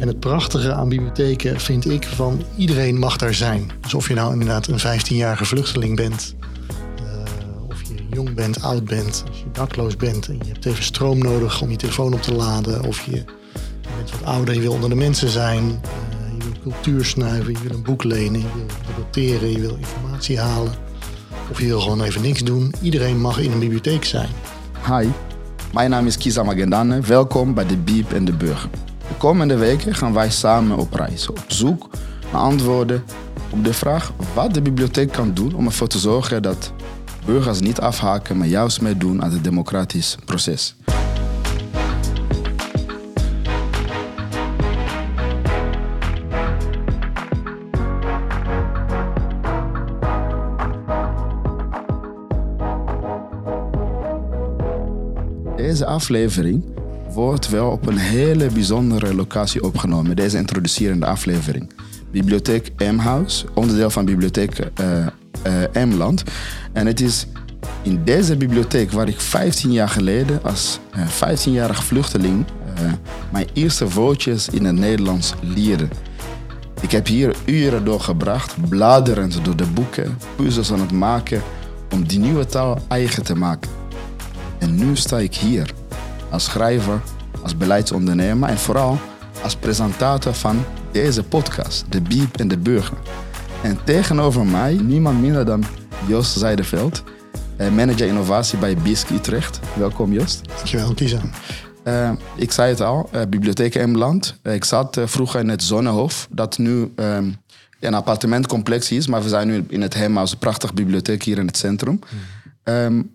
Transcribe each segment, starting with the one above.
En het prachtige aan bibliotheken vind ik van iedereen mag daar zijn. Dus of je nou inderdaad een 15-jarige vluchteling bent, uh, of je jong bent, oud bent, als je dakloos bent en je hebt even stroom nodig om je telefoon op te laden, of je, bent wat ouder, je wil onder de mensen zijn, uh, je wil cultuur snuiven, je wil een boek lenen, je wil debatteren, je wil informatie halen, of je wil gewoon even niks doen. Iedereen mag in een bibliotheek zijn. Hi, mijn naam is Kisa Magendane. Welkom bij de Biep en de Burger. De komende weken gaan wij samen op reis, op zoek naar antwoorden op de vraag wat de bibliotheek kan doen om ervoor te zorgen dat burgers niet afhaken, maar juist meedoen aan het democratisch proces. Deze aflevering wordt wel op een hele bijzondere locatie opgenomen, deze introducerende aflevering. Bibliotheek M-House, onderdeel van Bibliotheek uh, M-Land. En het is in deze bibliotheek waar ik 15 jaar geleden als uh, eh, 15-jarig vluchteling mijn eerste woordjes in het Nederlands leerde. Ik heb hier uren doorgebracht, bladerend door de boeken, puzzels aan het maken om die nieuwe taal eigen te maken. En nu sta ik hier als schrijver, als beleidsondernemer en vooral als presentator van deze podcast, De Biep en de Burger. En tegenover mij niemand minder dan Joost Zijdeveld, eh, manager innovatie bij BISC Utrecht. Welkom Joost. Dankjewel, Kisa. Uh, ik zei het al, uh, Bibliotheek Emland. Uh, ik zat vroeger in het Zonnehof, dat nu ehm, een appartementcomplex is, maar we zijn nu in het Hemhuis, een prachtige bibliotheek hier in het centrum. Mm.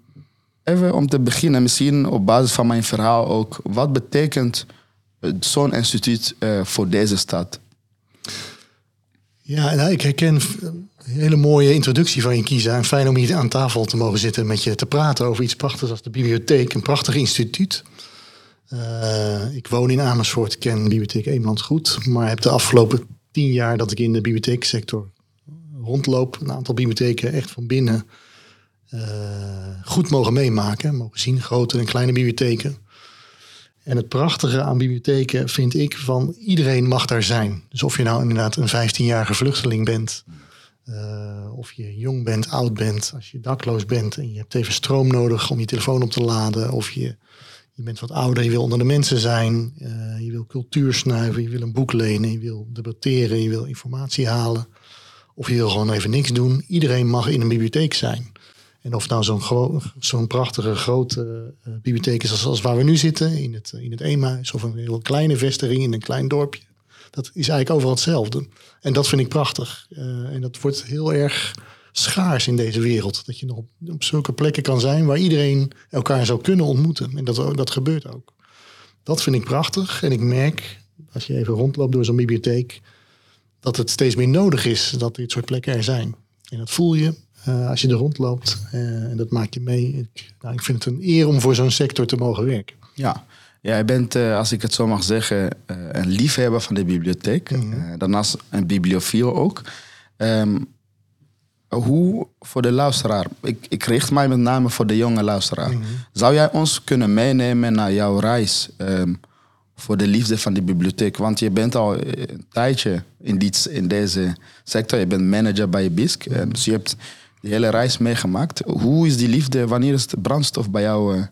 Even om te beginnen, misschien op basis van mijn verhaal ook. Wat betekent zo'n instituut uh, voor deze stad? Ja, nou, ik herken een hele mooie introductie van je kiezen. En fijn om hier aan tafel te mogen zitten met je te praten over iets prachtigs als de bibliotheek. Een prachtig instituut. Uh, ik woon in Amersfoort, ken bibliotheek Eemland goed. Maar heb de afgelopen tien jaar dat ik in de bibliotheeksector rondloop... een aantal bibliotheken echt van binnen goed mogen meemaken. Mogen zien, grote en kleine bibliotheken. En het prachtige aan bibliotheken vind ik van iedereen mag daar zijn. Dus of je nou inderdaad een 15-jarige vluchteling bent, uh, of je jong bent, oud bent, als je dakloos bent en je hebt even stroom nodig om je telefoon op te laden, of je, je bent wat ouder, je wil onder de mensen zijn, uh, je wil cultuur snuiven, je wil een boek lenen, je wil debatteren, je wil informatie halen, of je wil gewoon even niks doen. Iedereen mag in een bibliotheek zijn. En of nou zo'n prachtige grote uh, bibliotheek is als, waar we nu zitten, in het, in het Eemhuis, of een hele kleine vestiging in een klein dorpje. Dat is eigenlijk overal hetzelfde. En dat vind ik prachtig. Uh, en dat wordt heel erg schaars in deze wereld. Dat je nog op, op, zulke plekken kan zijn waar iedereen elkaar zou kunnen ontmoeten. En dat, dat gebeurt ook. Dat vind ik prachtig. En ik merk, als je even rondloopt door zo'n bibliotheek, dat het steeds meer nodig is dat dit soort plekken er zijn. En dat voel je uh, als je er rondloopt. Uh, en dat maak je mee. Ik, nou, ik vind het een eer om voor zo'n sector te mogen werken. Ja, ja, je bent, uh, als ik het zo mag zeggen, een liefhebber van de bibliotheek. Mm -hmm. daarnaast een bibliofiel ook. Um, hoe voor de luisteraar, ik, ik richt mij met name voor de jonge luisteraar. Mm -hmm. Zou jij ons kunnen meenemen naar jouw reis um, voor de liefde van die bibliotheek? Want je bent al een tijdje in, die, in deze sector. Je bent manager bij BISC. Mm -hmm. dus je hebt die hele reis meegemaakt. Hoe is die liefde, wanneer is de brandstof bij jou uh,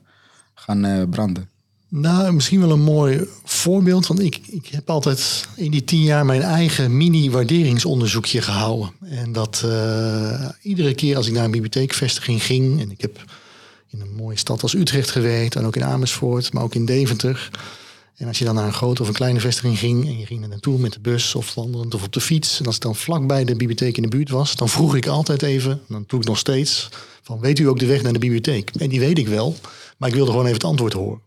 gaan uh, branden? Nou, misschien wel een mooi voorbeeld. Want ik, ik heb altijd in die tien jaar mijn eigen mini-waarderingsonderzoekje gehouden. En dat uh, iedere keer als ik naar een bibliotheekvestiging ging... en ik heb in een mooie stad als Utrecht gewerkt... en ook in Amersfoort, maar ook in Deventer... En als je dan naar een grote of een kleine vestiging ging en je ging er naartoe met de bus of wandelend of op de fiets. En als ik dan vlakbij de bibliotheek in de buurt was, dan vroeg ik altijd even, dan doe ik nog steeds, van weet u ook de weg naar de bibliotheek? En die weet ik wel, maar ik wilde gewoon even het antwoord horen.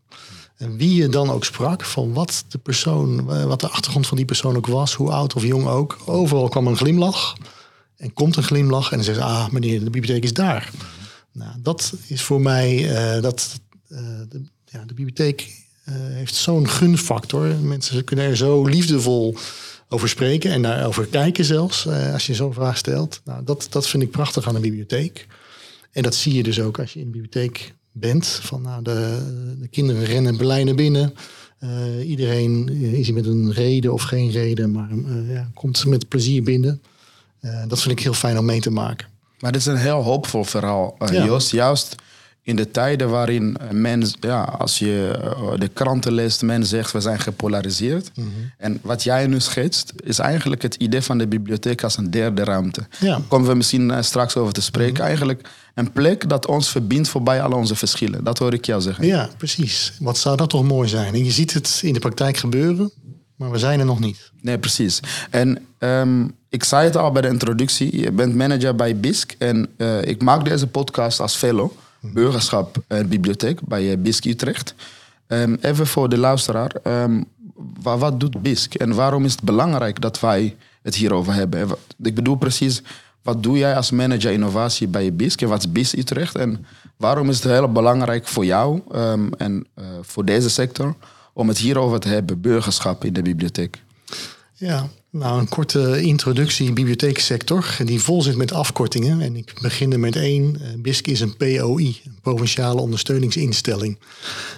En wie je dan ook sprak, van wat de persoon, eh, wat de achtergrond van die persoon ook was, hoe oud of jong ook, overal kwam een glimlach. En komt een glimlach en dan zegt ah meneer, de bibliotheek is daar. Nou, dat is voor mij, uh, dat de, ja, de bibliotheek heeft zo'n gunfactor. Mensen kunnen er zo liefdevol over spreken en daarover kijken zelfs, uh, als je zo'n vraag stelt. Nou, dat, dat vind ik prachtig aan een bibliotheek. En dat zie je dus ook als je in de bibliotheek bent. Van, nou, de, de kinderen rennen blij naar binnen. iedereen is hier met een reden of geen reden, maar ja, komt met plezier binnen. dat vind ik heel fijn om mee te maken. Maar dit is een heel hoopvol verhaal, uh, Joost. Juist in de tijden waarin men, ja, als je eh, de kranten leest, men zegt we zijn gepolariseerd. Mhm. En wat jij nu schetst, is eigenlijk het idee van de bibliotheek als een derde ruimte. Ja. Daar komen we misschien eh, straks over te spreken. Mhm. Eigenlijk een plek dat ons verbindt voorbij al onze verschillen. Dat hoor ik jou zeggen. Ja, precies. Wat zou dat toch mooi zijn? En je ziet het in de praktijk gebeuren, maar we zijn er nog niet. Nee, precies. En um, ik zei het al bij de introductie. Je bent manager bij BISC. En uh, ik maak deze podcast als fellow burgerschap en bibliotheek bij eh, BISC Utrecht. Um, even voor de luisteraar. Um, wat, doet BISC en waarom is het belangrijk dat wij het hierover hebben? Ik bedoel precies, wat doe jij als manager innovatie bij BISC en wat is BISC Utrecht? En waarom is het heel belangrijk voor jou um, en uh, voor deze sector om het hierover te hebben, burgerschap in de bibliotheek? Ja, nou, een korte introductie bibliotheeksector, die vol zit met afkortingen. En ik begin er met één. Eh, BISC is een POI, een provinciale ondersteuningsinstelling.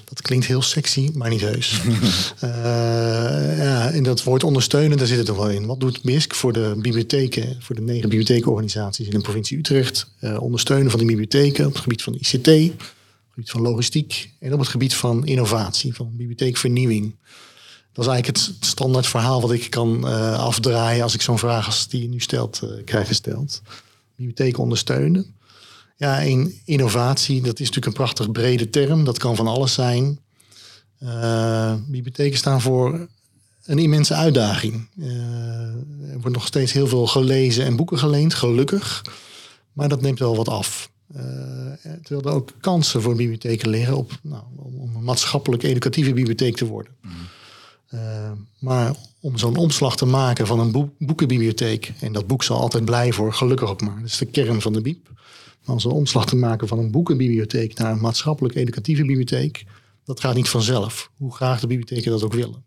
Dat klinkt heel sexy, maar niet heus. uh, ja, en dat woord ondersteunen, daar zit het toch wel in. Wat doet BISC voor de bibliotheken, voor de negen bibliotheekorganisaties in de provincie Utrecht? Uh, ondersteunen van die bibliotheken op het gebied van ICT, op het gebied van logistiek en op het gebied van innovatie, van bibliotheekvernieuwing. Dat is eigenlijk het standaard verhaal wat ik kan uh, afdraaien als ik zo'n vraag als die je nu stelt uh, krijg gesteld. Bibliotheek ondersteunen. Ja, in innovatie, dat is natuurlijk een prachtig brede term. Dat kan van alles zijn. Uh, bibliotheken staan voor een immense uitdaging. er wordt nog steeds heel veel gelezen en boeken geleend, gelukkig. Maar dat neemt wel wat af. terwijl er ook kansen voor bibliotheken liggen op, nou, om een maatschappelijk educatieve bibliotheek te worden. Mhm. Uh, maar om zo'n omslag te maken van een boekenbibliotheek, en dat boek zal altijd blijven voor gelukkig ook maar, dat is de kern van de biep. Maar om zo'n omslag te maken van een boekenbibliotheek naar een maatschappelijk educatieve bibliotheek, dat gaat niet vanzelf, hoe graag de bibliotheken dat ook willen.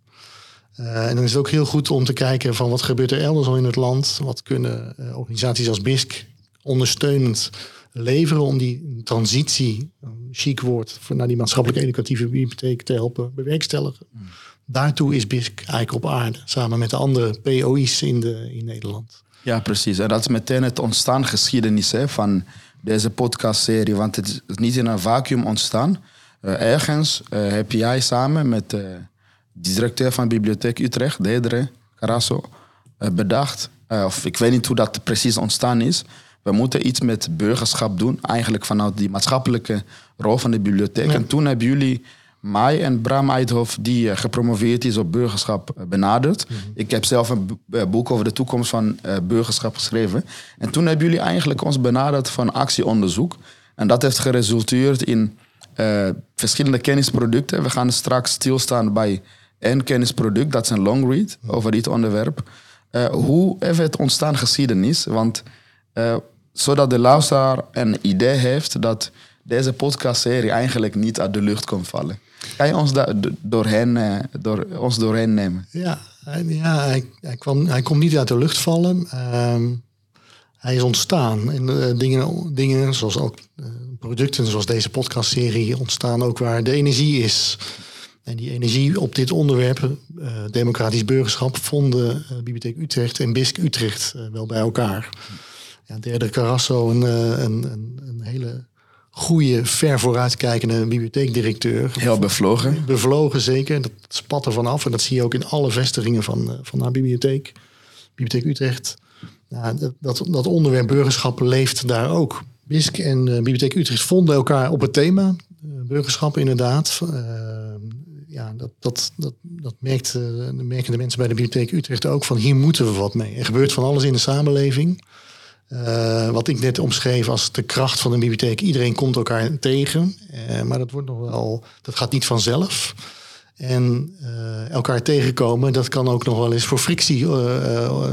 Uh, en dan is het ook heel goed om te kijken van wat gebeurt er elders al in het land, wat kunnen uh, organisaties als BISC ondersteunend leveren om die transitie, chic woord, naar die maatschappelijk educatieve bibliotheek te helpen bewerkstelligen. Mm. Daartoe is BISC eigenlijk op aarde, samen met de andere POI's in, de, in Nederland. Ja, precies. En dat is meteen het ontstaan geschiedenis hè, van deze podcastserie. Want het is niet in een vacuüm ontstaan. Uh, ergens uh, heb jij samen met uh, de directeur van Bibliotheek Utrecht, Dedre Carasso, bedacht. of ik weet niet hoe dat precies ontstaan is. We moeten iets met burgerschap doen. Eigenlijk vanuit die maatschappelijke rol van de bibliotheek. En toen hebben jullie mij en Bram Eidhoff, die uh, gepromoveerd is op burgerschap, uh, benaderd. Mhm. Ik heb zelf een uh, boek over de toekomst van burgerschap geschreven. En toen hebben jullie eigenlijk ons benaderd van actieonderzoek. En dat heeft geresulteerd in verschillende kennisproducten. We gaan straks stilstaan bij één kennisproduct, dat is een long read mhm. over dit onderwerp. hoe heeft het ontstaan geschiedenis? Want zodat de luisteraar een idee heeft dat deze podcastserie eigenlijk niet uit de lucht komt vallen. Kan je ons daar doorheen, uh, door, ons doorheen nemen? Ja, ja hij, hij, kwam, hij komt niet uit de lucht vallen. Uh, hij is ontstaan. En uh, dingen, dingen zoals ook uh, producten zoals deze podcastserie ontstaan ook waar de energie is. En die energie op dit onderwerp, democratisch burgerschap, vonden Bibliotheek Utrecht en BISC Utrecht wel bij elkaar. Ja, derde Carasso, een, een, een hele goede, ver vooruitkijkende bibliotheekdirecteur. Heel bevlogen. Bevlogen, zeker. Dat spat er vanaf. En dat zie je ook in alle vestigingen van, eh, van haar bibliotheek. Bibliotheek Utrecht. Nou, dat, dat, onderwerp burgerschap leeft daar ook. BISC en uh, Bibliotheek Utrecht vonden elkaar op het thema. Uh, burgerschap inderdaad. Uh, ja, dat, dat, dat, dat merkt, merken de mensen bij de Bibliotheek Utrecht ook. Van hier moeten we wat mee. Er gebeurt van alles in de samenleving. Uh, wat ik net omschreef als de kracht van een bibliotheek. Iedereen komt elkaar tegen, uh, maar dat wordt nog wel, dat gaat niet vanzelf. En uh, elkaar tegenkomen, dat kan ook nog wel eens voor frictie,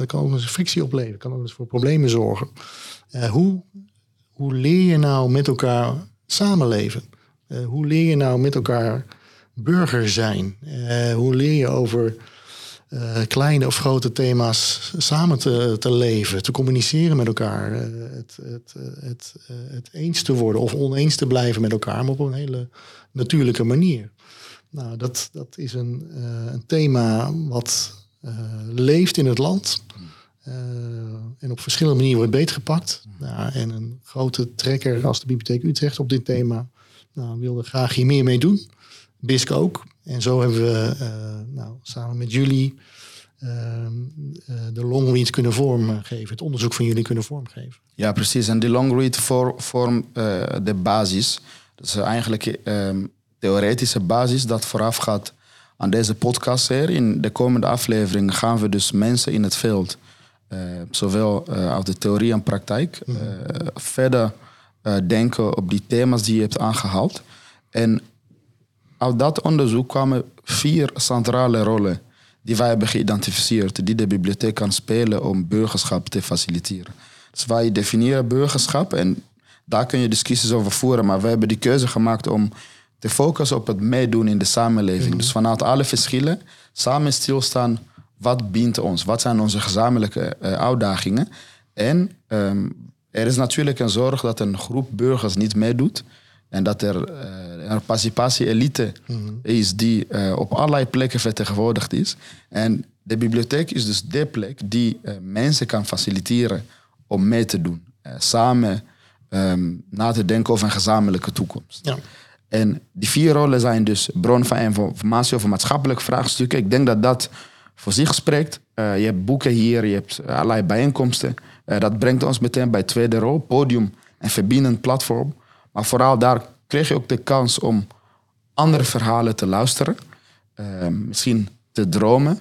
kan ook eens frictie opleveren, kan ook eens voor problemen zorgen. hoe, hoe leer je nou met elkaar samenleven? hoe leer je nou met elkaar burger zijn? hoe leer je over uh, kleine of grote thema's samen te, te leven, te communiceren met elkaar. Uh, het, het, het, het, eens te worden of oneens te blijven met elkaar, maar op een hele natuurlijke manier. Nou, dat, dat is een, een thema wat leeft in het land. En op verschillende manieren wordt beetgepakt. Nou, en een grote trekker als de Bibliotheek Utrecht op dit thema nou, wilde graag hier meer mee doen. BISC ook. En zo hebben we nou, samen met jullie de longread kunnen vormgeven. Het onderzoek van jullie kunnen vormgeven. Ja, precies. En die longread vormt de basis. Dat is eigenlijk um, theoretische basis dat voorafgaat aan deze podcast. Hier. In de komende aflevering gaan we dus mensen in het veld, uh, zowel uh, uit de theorie en praktijk, uh, verder denken op die thema's die je hebt aangehaald. En uit dat onderzoek kwamen vier centrale rollen die wij hebben geïdentificeerd, die de bibliotheek kan spelen om burgerschap te faciliteren. Dus wij definiëren burgerschap en daar kun je discussies over voeren, maar we hebben die keuze gemaakt om te focussen op het meedoen in de samenleving. Mhm. Dus vanuit alle verschillen samen stilstaan. Wat bindt ons? Wat zijn onze gezamenlijke uh, uitdagingen? En um, er is natuurlijk een zorg dat een groep burgers niet meedoet. En dat er uh, een participatie-elite mm is die uh, op allerlei plekken vertegenwoordigd is. En de bibliotheek is dus de plek die mensen kan faciliteren om mee te doen. samen um, na te denken over een gezamenlijke toekomst. Ja. En die vier rollen zijn dus bron van informatie over maatschappelijke vraagstukken. Ik denk dat dat voor zich spreekt. Je hebt boeken hier, je hebt allerlei bijeenkomsten. Dat brengt ons meteen bij tweede rol, podium en verbindend platform. Maar vooral daar kreeg je ook de kans om andere verhalen te luisteren. Uh, misschien te dromen.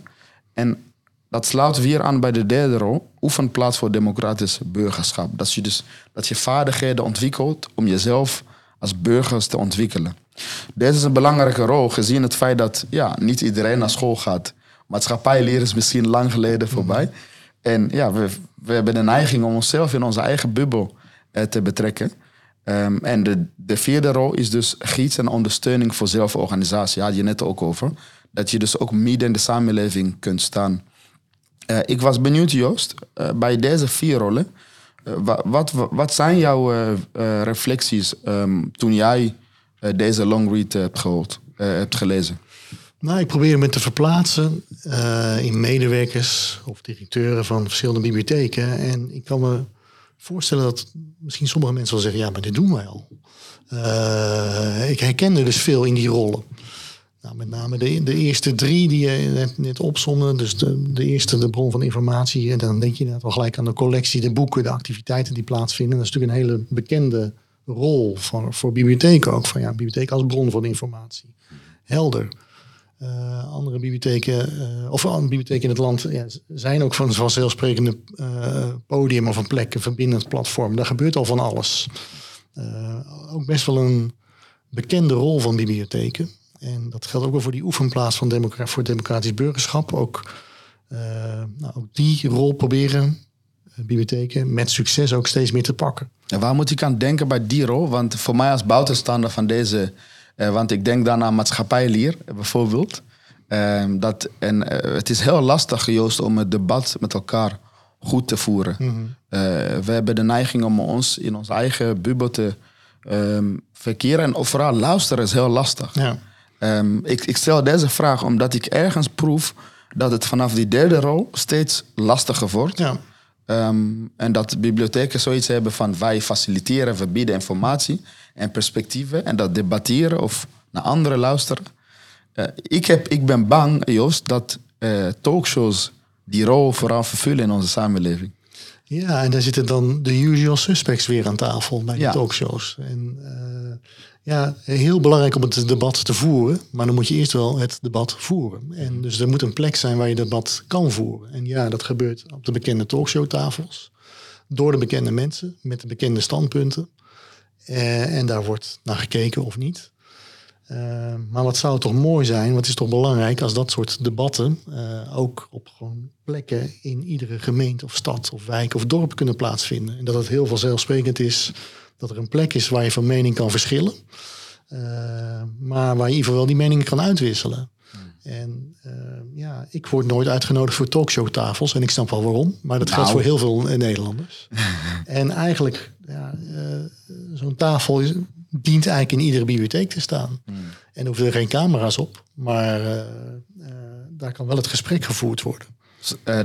En dat sluit weer aan bij de derde rol, oefenplaats voor democratisch burgerschap. Dat je dus dat je vaardigheden ontwikkelt om jezelf als burgers te ontwikkelen. Dit is een belangrijke rol, gezien het feit dat ja, niet iedereen naar school gaat. Maatschappijleer is misschien lang geleden voorbij. En ja, we, we hebben de neiging om onszelf in onze eigen bubbel eh, te betrekken. Um, en de, de vierde rol is dus gids en ondersteuning voor zelforganisatie. Had je net ook over. Dat je dus ook midden in de samenleving kunt staan. Uh, ik was benieuwd, Joost, uh, bij deze vier rollen. Eh, wat, wat, zijn jouw reflecties um, toen jij deze long read hebt, gehoord, hebt gelezen? Nou, ik probeer me te verplaatsen in medewerkers of directeuren van verschillende bibliotheken. En ik kan me voorstellen dat misschien sommige mensen wel zeggen: ja, maar dit doen wij al. ik herkende dus veel in die rollen. Nou, met name de, de eerste drie die je net, net opzomde. Dus de, de eerste, de bron van informatie. En dan denk je net wel gelijk aan de collectie, de boeken, de activiteiten die plaatsvinden. Dat is natuurlijk een hele bekende rol voor, voor bibliotheken ook. Van ja, bibliotheek als bron van informatie. Helder. Uh, andere bibliotheken, uh, of andere bibliotheken in het land, ja, zijn ook van vanzelfsprekende uh, podium of een plek, een verbindend platform. Daar gebeurt al van alles. ook best wel een bekende rol van bibliotheken. En dat geldt ook wel voor die oefenplaats van democra voor democratisch burgerschap. Ook, nou, ook die rol proberen bibliotheken met succes ook steeds meer te pakken. En waar moet ik aan denken bij die rol? Want voor mij als buitenstaander van deze... Uh, want ik denk dan aan maatschappijleer bijvoorbeeld. Ehm, dat, en het is heel lastig, Joost, om het debat met elkaar goed te voeren. Mm we hebben de neiging om ons in onze eigen bubbel te um, verkeren. En vooral luisteren is heel lastig. Ja. Um, ik, ik, stel deze vraag omdat ik ergens proef dat het vanaf die derde rol steeds lastiger wordt. Ja. Um, en dat bibliotheken zoiets hebben van wij faciliteren, we bieden informatie en perspectieven en dat debatteren of naar anderen luisteren. Uh, ik, heb, ik ben bang, Joost, dat uh, talkshows die rol vooral vervullen in onze samenleving. Ja, en daar zitten dan de usual suspects weer aan tafel bij die talkshows. En uh, ja, heel belangrijk om het debat te voeren. Maar dan moet je eerst wel het debat voeren. En dus er moet een plek zijn waar je debat kan voeren. En ja, dat gebeurt op de bekende talkshowtafels. Door de bekende mensen, met de bekende standpunten. Uh, en daar wordt naar gekeken of niet. Uh, maar wat zou het toch mooi zijn, wat is toch belangrijk als dat soort debatten uh, ook op gewoon plekken in iedere gemeente of stad of wijk of dorp kunnen plaatsvinden. En dat het heel vanzelfsprekend is dat er een plek is waar je van mening kan verschillen. Uh, maar waar je in ieder geval wel die meningen kan uitwisselen. Hmm. En uh, ja, ik word nooit uitgenodigd voor talkshowtafels. En ik snap wel waarom. Maar dat nou. geldt voor heel veel Nederlanders. en eigenlijk, ja, uh, zo'n tafel is, dient eigenlijk in iedere bibliotheek te staan. Hmm. En hoeven er geen camera's op. Maar daar kan wel het gesprek gevoerd worden.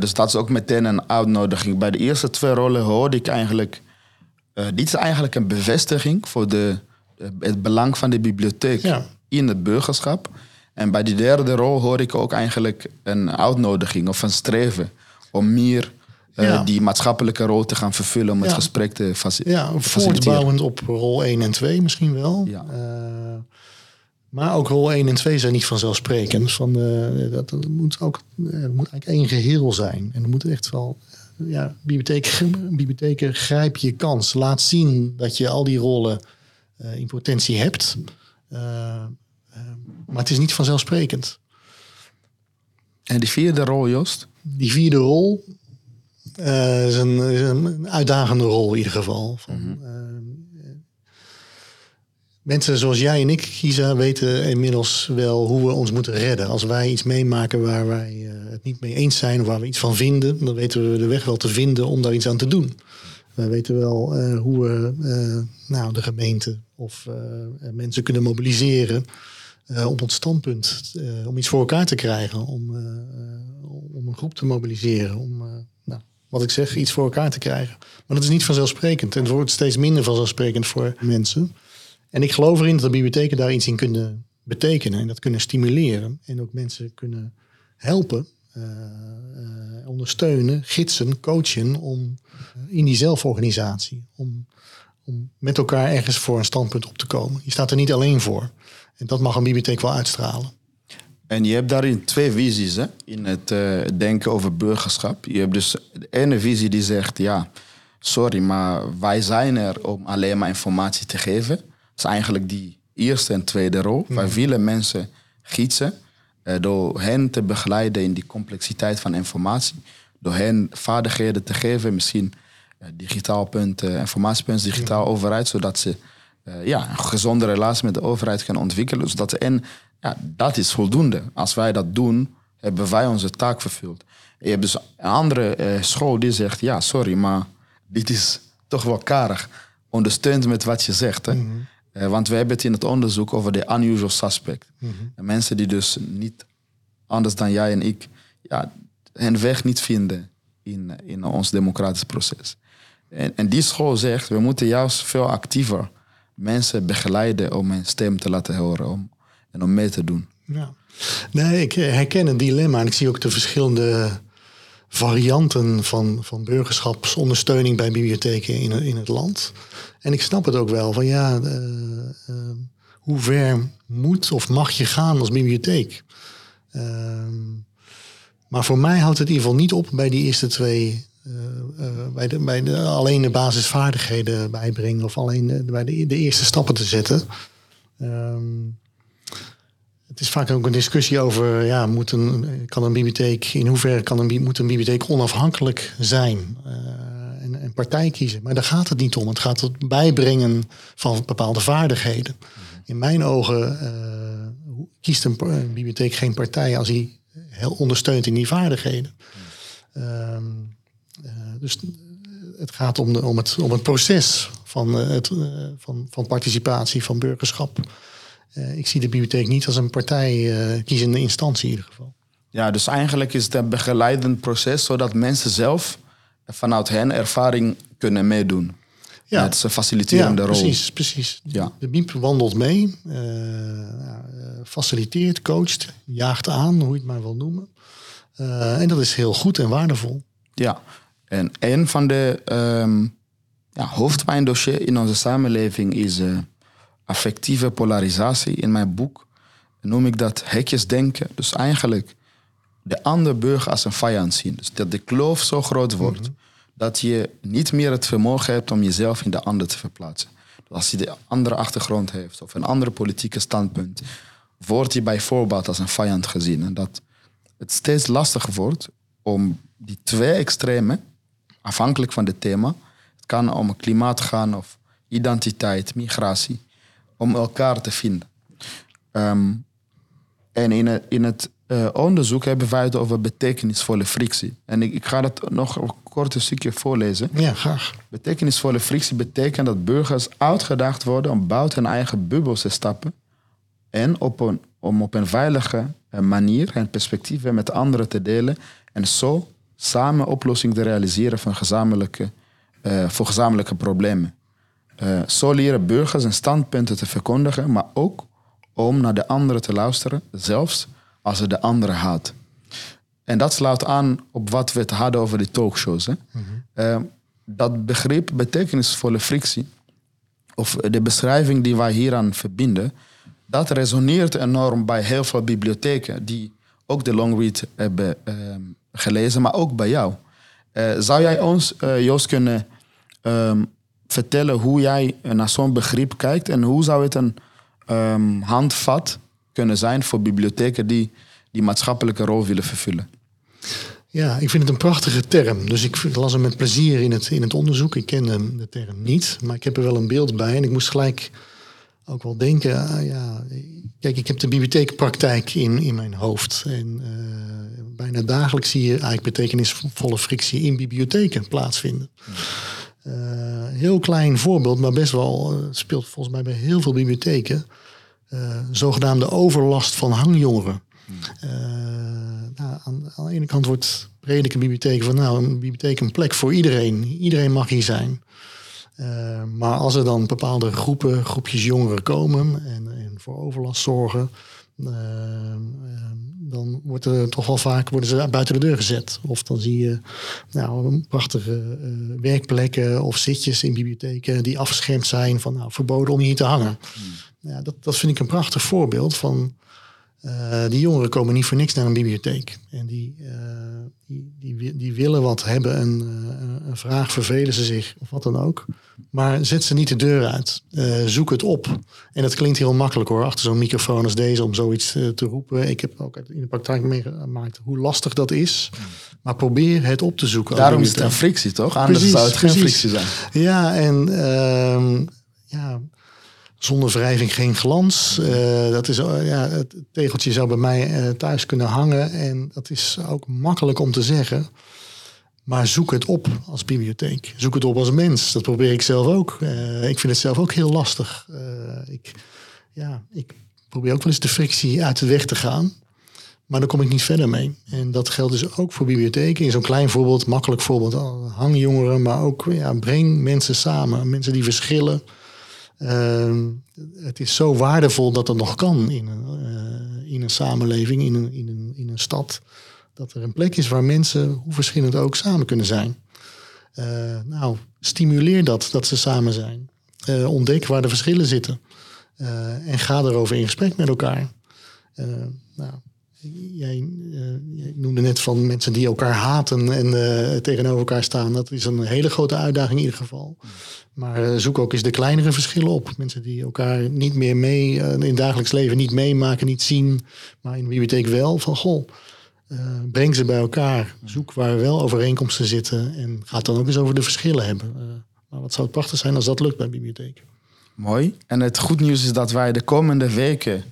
Dus dat is ook meteen een uitnodiging. Bij de eerste twee rollen hoorde ik eigenlijk. Uh, dit is eigenlijk een bevestiging voor de, het belang van de bibliotheek in het burgerschap. En bij die derde rol hoor ik ook eigenlijk een uitnodiging of een streven om meer uh, die maatschappelijke rol te gaan vervullen om het gesprek te faciliteren. Ja, voortbouwend op rol 1 en 2 misschien wel. Ja. Maar ook rol 1 en 2 zijn niet vanzelfsprekend. Van, uh, dat, dat, moet ook het moet eigenlijk één geheel zijn. En er moet echt wel. Ja, bibliotheken, bibliotheken grijp je kans. Laat zien dat je al die rollen uh, in potentie hebt. Uh, maar het is niet vanzelfsprekend. En die vierde rol, Joost? Die vierde rol is een, is, een, uitdagende rol in ieder geval. Van, mm -hmm Mensen zoals jij en ik, Kisa, weten inmiddels wel hoe we ons moeten redden. Als wij iets meemaken waar wij uh, het niet mee eens zijn of waar we iets van vinden, dan weten we de weg wel te vinden om daar iets aan te doen. We weten wel uh, hoe we uh, nou, de gemeente of mensen kunnen mobiliseren op ons standpunt. om iets voor elkaar te krijgen, om, om een groep te mobiliseren, om nou, wat ik zeg, iets voor elkaar te krijgen. Maar dat is niet vanzelfsprekend. En het wordt steeds minder vanzelfsprekend voor mensen. En ik geloof erin dat de bibliotheken daar iets in kunnen betekenen en dat kunnen stimuleren. En ook mensen kunnen helpen, uh, uh, ondersteunen, gidsen, coachen om uh, in die zelforganisatie. Om, om met elkaar ergens voor een standpunt op te komen. Je staat er niet alleen voor. En dat mag een bibliotheek wel uitstralen. En je hebt daarin twee visies hè? in het denken over burgerschap. Je hebt dus de ene visie die zegt, ja, sorry, maar wij zijn er om alleen maar informatie te geven is eigenlijk die eerste en tweede rol. Wij willen mensen gietsen uh, door hen te begeleiden in die complexiteit van informatie. Door hen vaardigheden te geven, misschien uh, digitaal punt, uh, informatiepunt, digitaal overheid, zodat ze ja, een gezonde relatie met de overheid kunnen ontwikkelen. Zodat en ja, dat is voldoende. Als wij dat doen, hebben wij onze taak vervuld. je hebt dus een andere school die zegt, ja, sorry, maar dit is toch wel karig. Ondersteunt met wat je zegt. Hè? Mhm. Uh, want we hebben het in het onderzoek over de unusual suspect. Mm -hmm. Mensen die dus niet anders dan jij en ik, ja, hun weg niet vinden in, in ons democratisch proces. En, en die school zegt, we moeten juist veel actiever mensen begeleiden om hun stem te laten horen om, en om mee te doen. Ja. Nee, ik herken het dilemma en ik zie ook de verschillende varianten van, van burgerschapsondersteuning bij bibliotheken in, in het land. En ik snap het ook wel van ja, uh, uh, hoe ver moet of mag je gaan als bibliotheek? Uh, maar voor mij houdt het in ieder geval niet op bij die eerste twee. bij de, bij de, alleen de basisvaardigheden bijbrengen of alleen de, bij de, de eerste stappen te zetten. Ehm, het is vaak ook een discussie over, ja, moet een, kan een bibliotheek, in hoeverre kan een, moet een bibliotheek onafhankelijk zijn uh, en, partij kiezen. Maar daar gaat het niet om. Het gaat het bijbrengen van bepaalde vaardigheden. In mijn ogen uh, kiest een, bibliotheek geen partij als hij heel ondersteunt in die vaardigheden. Uh, dus het gaat om, de, om, het, om het proces van, het, van, van participatie, van burgerschap. Uh, ik zie de bibliotheek niet als een partijkiezende uh, instantie in ieder geval. Ja, dus eigenlijk is het een begeleidend proces zodat mensen zelf vanuit hen ervaring kunnen meedoen. Ja. Het is een faciliterende ja, precies, rol. Precies, ja. De BIEB wandelt mee, uh, faciliteert, coacht, jaagt aan, hoe je het maar wil noemen. en dat is heel goed en waardevol. Ja, en een van de um, ja, hoofdpijndossiers in onze samenleving is affectieve polarisatie. In mijn boek noem ik dat hekjesdenken. Dus eigenlijk de andere burger als een vijand zien. Dus dat de kloof zo groot wordt mhm. dat je niet meer het vermogen hebt om jezelf in de ander te verplaatsen. Dus als je de andere achtergrond heeft of een andere politieke standpunt, wordt je bijvoorbeeld als een vijand gezien. En dat het steeds lastiger wordt om die twee extremen, afhankelijk van het thema, het kan om klimaat gaan of identiteit, migratie, om elkaar te vinden. Um, en in het, in het uh, onderzoek hebben wij het over betekenisvolle frictie. En ik, ik ga dat nog een kort stukje voorlezen. Ja, graag. Betekenisvolle frictie betekent dat burgers uitgedaagd worden om buiten hun eigen bubbel te stappen En op een, om op een veilige eh, manier en perspectieven met anderen te delen. En zo samen oplossingen te realiseren van gezamenlijke, uh, voor gezamenlijke problemen. Uh, zo leren burgers hun standpunten te verkondigen, maar ook om naar de anderen te luisteren, zelfs als ze de andere haat. En dat sluit aan op wat we het hadden over die talkshows. Hè? Mm dat begrip betekenisvolle frictie, of de beschrijving die wij hieraan verbinden, dat resoneert enorm bij heel veel bibliotheken die ook de longread hebben uh, gelezen, maar ook bij jou. Uh, zou jij ons, uh, Joost, kunnen um, vertellen hoe jij naar zo'n begrip kijkt en hoe zou het een um, handvat kunnen zijn voor bibliotheken die die maatschappelijke rol willen vervullen? Ja, ik vind het een prachtige term. Dus ik las hem met plezier in het, in het onderzoek. Ik ken de term niet, maar ik heb er wel een beeld bij. En ik moest gelijk ook wel denken, ah, ja, kijk, ik heb de bibliotheekpraktijk in, in mijn hoofd. En uh, bijna dagelijks zie je eigenlijk betekenisvolle frictie in bibliotheken plaatsvinden. Uh, heel klein voorbeeld, maar best wel uh, speelt volgens mij bij heel veel bibliotheken. zogenaamde overlast van hangjongeren. Nou, aan, aan, de ene kant wordt prediken bibliotheek van nou, een bibliotheek een plek voor iedereen. Iedereen mag hier zijn. Uh, maar als er dan bepaalde groepen, groepjes jongeren komen en, en voor overlast zorgen, uh, uh, dan wordt er toch wel vaak worden ze buiten de deur gezet. Of dan zie je nou, prachtige werkplekken of zitjes in bibliotheken die afgeschermd zijn van nou, verboden om hier te hangen. Hmm. Ja, dat, dat vind ik een prachtig voorbeeld van uh, die jongeren komen niet voor niks naar een bibliotheek. En die, uh, die, die, die, willen wat hebben, een, uh, een, vraag, vervelen ze zich of wat dan ook. Maar zet ze niet de deur uit. zoek het op. En dat klinkt heel makkelijk hoor, achter zo'n microfoon als deze om zoiets te roepen. Ik heb ook in de praktijk meegemaakt hoe lastig dat is. Maar probeer het op te zoeken. Daarom is het een frictie toch? Anders precies, zou het geen frictie zijn. Ja, en ehm, zonder wrijving geen glans. Uh, dat is, uh, ja, het tegeltje zou bij mij uh, thuis kunnen hangen. En dat is ook makkelijk om te zeggen. Maar zoek het op als bibliotheek. Zoek het op als mens. Dat probeer ik zelf ook. ik vind het zelf ook heel lastig. ik, ja, ik probeer ook wel eens de frictie uit de weg te gaan. Maar daar kom ik niet verder mee. En dat geldt dus ook voor bibliotheken. In zo'n klein voorbeeld, makkelijk voorbeeld. Hang jongeren, maar ook ja, breng mensen samen. Mensen die verschillen het is zo waardevol dat het nog kan in een, uh, in een samenleving, in een, in, in een stad. Dat er een plek is waar mensen, hoe verschillend ook, samen kunnen zijn. Uh, nou, stimuleer dat, dat ze samen zijn. Uh, ontdek waar de verschillen zitten. en ga erover in gesprek met elkaar. nou, Jij, jij, noemde net van mensen die elkaar haten en uh, tegenover elkaar staan. Dat is een hele grote uitdaging in ieder geval. Maar uh, zoek ook eens de kleinere verschillen op. Mensen die elkaar niet meer mee, in het dagelijks leven niet meemaken, niet zien. Maar in de bibliotheek wel. Van goh, breng ze bij elkaar. Zoek waar wel overeenkomsten zitten. En ga het dan ook eens over de verschillen hebben. maar wat zou het prachtig zijn als dat lukt bij bibliotheek. Mooi. En het goed nieuws is dat wij de komende weken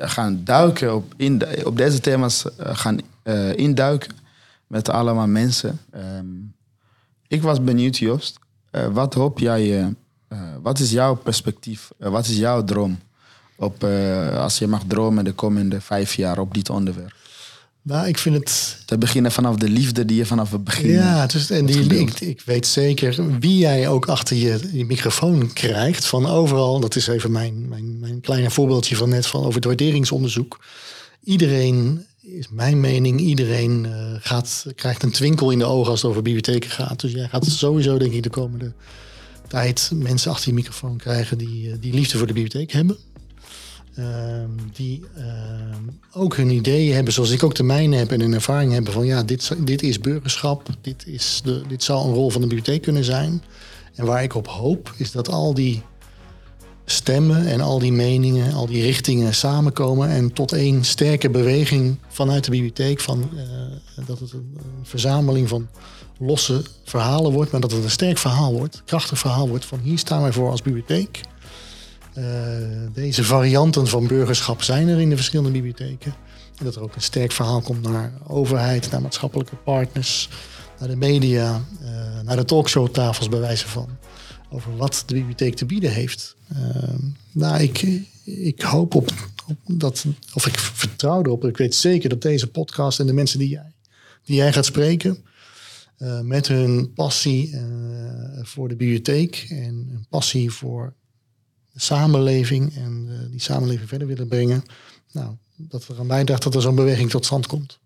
gaan duiken op, in op deze thema's uh, gaan uh, induiken met allemaal mensen. Um, ik was benieuwd, Joost. wat hoop jij, wat is jouw perspectief, wat is jouw droom op, als je mag dromen de komende vijf jaar op dit onderwerp? Nou, ik vind het. Te beginnen vanaf de liefde die je vanaf het begin. Ja, dus, en die, ik, ik weet zeker wie jij ook achter je, je microfoon krijgt. Van overal. Dat is even mijn, mijn, mijn kleine voorbeeldje van net van over het waarderingsonderzoek. Iedereen, is mijn mening, iedereen uh, gaat, krijgt een twinkel in de ogen als het over bibliotheken gaat. Dus jij gaat sowieso, denk ik, de komende tijd mensen achter je microfoon krijgen die, eh, die liefde voor de bibliotheek hebben. Ehm, die ehm, ook hun ideeën hebben, zoals ik ook de mijne heb en een ervaring hebben van ja, dit, dit is burgerschap, dit, is de, dit zal een rol van de bibliotheek kunnen zijn. En waar ik op hoop, is dat al die stemmen en al die meningen, al die richtingen samenkomen en tot één sterke beweging vanuit de bibliotheek. Van, uh, dat het een, verzameling van losse verhalen wordt, maar dat het een sterk verhaal wordt, krachtig verhaal wordt van hier staan wij voor als bibliotheek. Uh, deze varianten van burgerschap zijn er in de verschillende bibliotheken. En dat er ook een sterk verhaal komt naar overheid, naar maatschappelijke partners, naar de media, uh, naar de talkshowtafels bij wijze van. over wat de bibliotheek te bieden heeft. Ehm, nou, ik, ik hoop op, dat, of ik vertrouw erop, ik weet zeker dat deze podcast en de mensen die jij, die jij gaat spreken, met hun passie voor de bibliotheek en een passie voor samenleving en uh, die samenleving verder willen brengen, nou, dat er aan bijdraagt dat er zo'n beweging tot stand komt.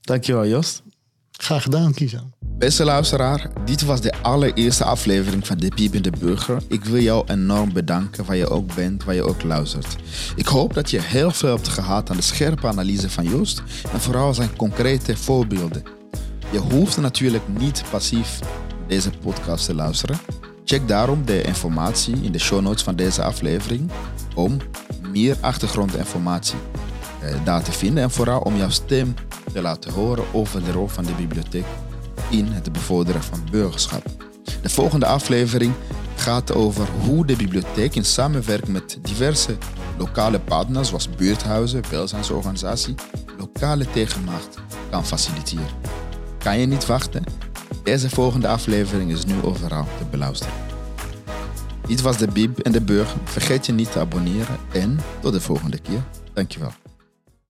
Dankjewel, Joost. Graag gedaan, Kisa. Beste luisteraar, dit was de allereerste aflevering van De Piepende Burger. Ik wil jou enorm bedanken waar je ook bent, waar je ook luistert. Ik hoop dat je heel veel hebt gehad aan de scherpe analyse van Joost en vooral zijn concrete voorbeelden. Je hoeft natuurlijk niet passief deze podcast te luisteren. Check daarom de informatie in de show notes van deze aflevering om meer achtergrondinformatie eh, daar te vinden en vooral om jouw stem te laten horen over de rol van de bibliotheek in het bevorderen van burgerschap. De volgende aflevering gaat over hoe de bibliotheek in samenwerking met diverse lokale partners zoals buurthuizen, welzijnsorganisatie, lokale tegenmacht kan faciliteren. Kan je niet wachten? Deze volgende aflevering is nu overal te beluisteren. Dit was de Bib en de Burg. Vergeet je niet te abonneren en tot de volgende keer. Dankjewel.